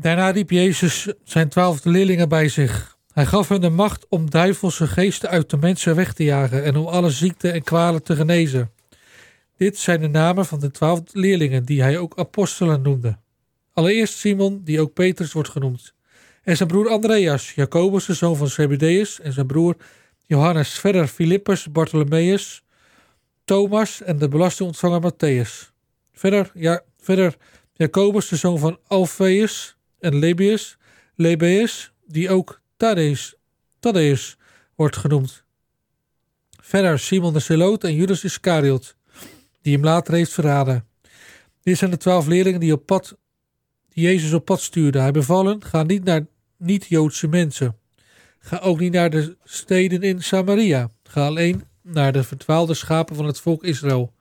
Daarna riep Jezus zijn twaalf leerlingen bij zich. Hij gaf hen de macht om duivelse geesten uit de mensen weg te jagen en om alle ziekten en kwalen te genezen. Dit zijn de namen van de twaalf leerlingen die hij ook apostelen noemde. Allereerst Simon, die ook Petrus wordt genoemd, en zijn broer Andreas, Jacobus, de zoon van Zebedeus, en zijn broer Johannes, verder Filippus, Bartholomeus, Thomas en de belastingontvanger Matthäus. Verder, ja, verder Jacobus, de zoon van Alpheus en Lebius, Lebeus, die ook Thaddeus, Thaddeus wordt genoemd. Verder Simon de Zeloot en Judas Iscariot, die hem later heeft verraden. Dit zijn de twaalf leerlingen die, op pad, die Jezus op pad stuurde. Hij bevallen, ga niet naar niet-Joodse mensen. Ga ook niet naar de steden in Samaria. Ga alleen naar de verdwaalde schapen van het volk Israël.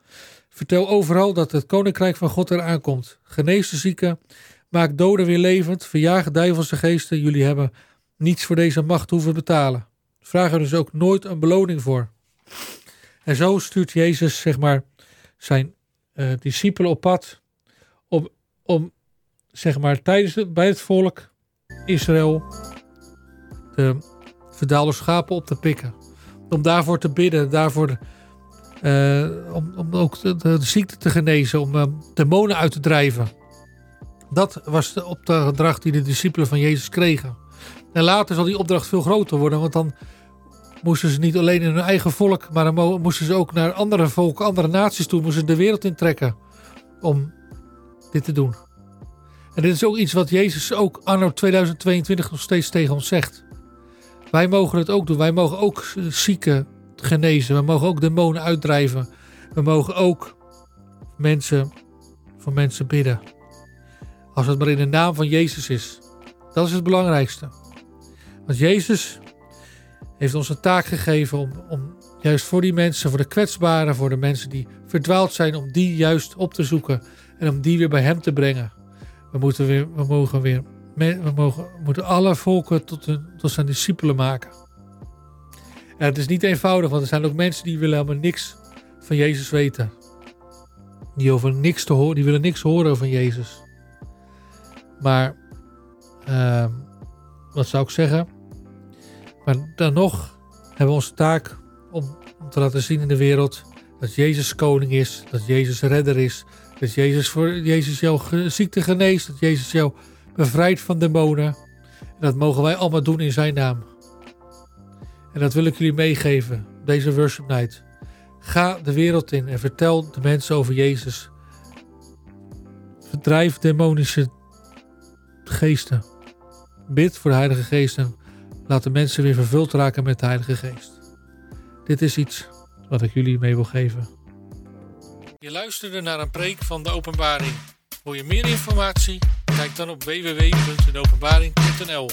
Vertel overal dat het koninkrijk van God eraan komt. Genees de zieken, maak doden weer levend, verjaag duivelse geesten. Jullie hebben niets voor deze macht hoeven betalen. Vraag er dus ook nooit een beloning voor. En zo stuurt Jezus, zeg maar, zijn uh, discipelen op pad om, om zeg maar, tijdens bij het volk Israël de verdaalde schapen op te pikken. Om daarvoor te bidden, daarvoor uh, om, om ook de, ziekte te genezen, om uh, demonen uit te drijven. Dat was de opdracht die de discipelen van Jezus kregen. En later zal die opdracht veel groter worden, want dan moesten ze niet alleen in hun eigen volk, maar dan moesten ze ook naar andere volken, andere naties toe, moesten ze de wereld intrekken om dit te doen. En dit is ook iets wat Jezus ook anno 2022 nog steeds tegen ons zegt. Wij mogen het ook doen. Wij mogen ook zieken genezen. We mogen ook demonen uitdrijven. We mogen ook mensen voor mensen bidden. Als het maar in de naam van Jezus is. Dat is het belangrijkste. Want Jezus heeft ons een taak gegeven om, om juist voor die mensen, voor de kwetsbaren, voor de mensen die verdwaald zijn, om die juist op te zoeken en om die weer bij Hem te brengen. We moeten weer, we mogen weer, we mogen, moeten alle volken tot, hun, tot zijn discipelen maken. En het is niet eenvoudig, want er zijn ook mensen die willen helemaal niks van Jezus weten. Die, over niks te horen, die willen niks horen van Jezus. Maar, uh, wat zou ik zeggen? Maar dan nog hebben we onze taak om, om te laten zien in de wereld dat Jezus koning is, dat Jezus redder is, dat Jezus, voor, Jezus jouw ziekte geneest, dat Jezus jou bevrijdt van demonen. En dat mogen wij allemaal doen in zijn naam. En dat wil ik jullie meegeven, deze worship night. Ga de wereld in en vertel de mensen over Jezus. Verdrijf demonische geesten. Bid voor de Heilige Geest en laat de mensen weer vervuld raken met de Heilige Geest. Dit is iets wat ik jullie mee wil geven. Je luisterde naar een preek van de Openbaring. Wil je meer informatie? Kijk dan op www.deopenbaring.nl